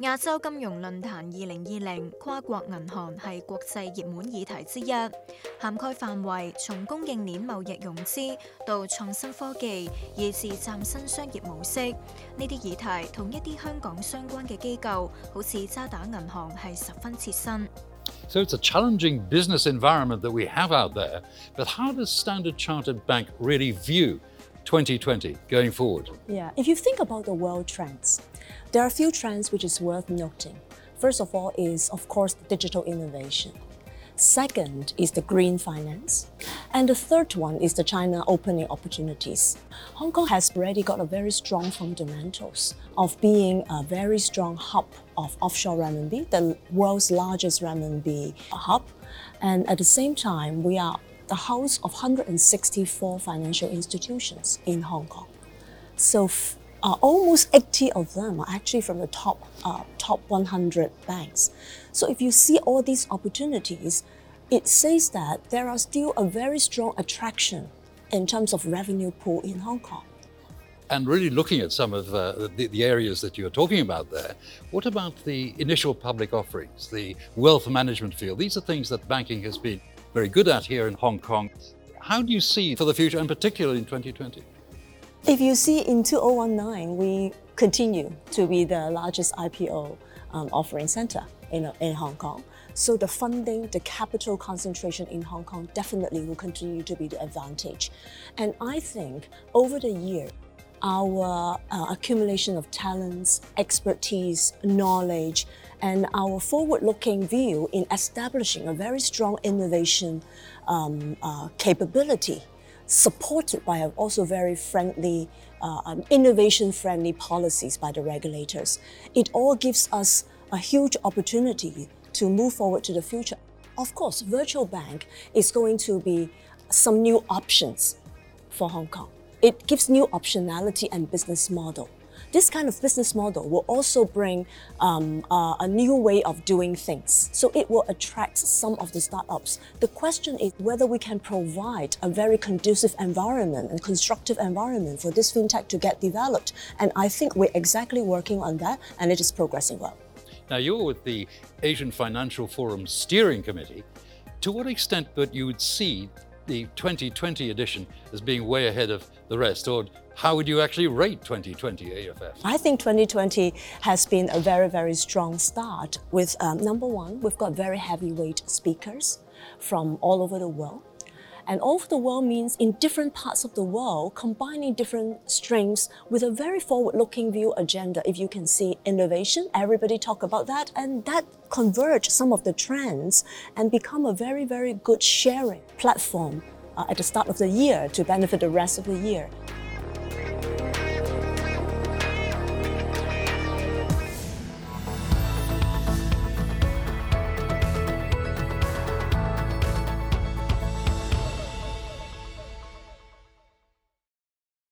亞洲金融論壇二零二零跨國銀行係國際熱門議題之一，涵蓋範圍從供應鏈貿易融資到創新科技，以至嶄新商業模式。呢啲議題同一啲香港相關嘅機構，好似渣打銀行係十分切身。So it's a challenging business environment that we have out there. But how does Standard Chartered Bank really view 2020 going forward? Yeah, if you think about the world trends, there are a few trends which is worth noting. First of all is of course digital innovation. Second is the green finance. And the third one is the China opening opportunities. Hong Kong has already got a very strong fundamentals of being a very strong hub of offshore renminbi, the world's largest renminbi hub. And at the same time, we are the house of 164 financial institutions in Hong Kong. So uh, almost 80 of them are actually from the top uh, top 100 banks. So if you see all these opportunities, it says that there are still a very strong attraction in terms of revenue pool in Hong Kong. And really looking at some of uh, the, the areas that you're talking about there, what about the initial public offerings, the wealth management field? These are things that banking has been very good at here in Hong Kong. How do you see for the future, and particularly in 2020? If you see in 2019, we continue to be the largest IPO um, offering center in, in Hong Kong. So the funding, the capital concentration in Hong Kong definitely will continue to be the advantage. And I think over the year, our uh, accumulation of talents, expertise, knowledge, and our forward looking view in establishing a very strong innovation um, uh, capability supported by also very friendly, uh, um, innovation-friendly policies by the regulators. It all gives us a huge opportunity to move forward to the future. Of course, virtual bank is going to be some new options for Hong Kong. It gives new optionality and business model. This kind of business model will also bring um, uh, a new way of doing things. So it will attract some of the startups. The question is whether we can provide a very conducive environment and constructive environment for this fintech to get developed. And I think we're exactly working on that, and it is progressing well. Now, you're with the Asian Financial Forum Steering Committee. To what extent that you would see the 2020 edition as being way ahead of the rest, or how would you actually rate 2020 AFF? I think 2020 has been a very, very strong start with um, number one, we've got very heavyweight speakers from all over the world. And all over the world means in different parts of the world, combining different strengths with a very forward-looking view agenda. If you can see innovation, everybody talk about that, and that converge some of the trends and become a very, very good sharing platform uh, at the start of the year to benefit the rest of the year.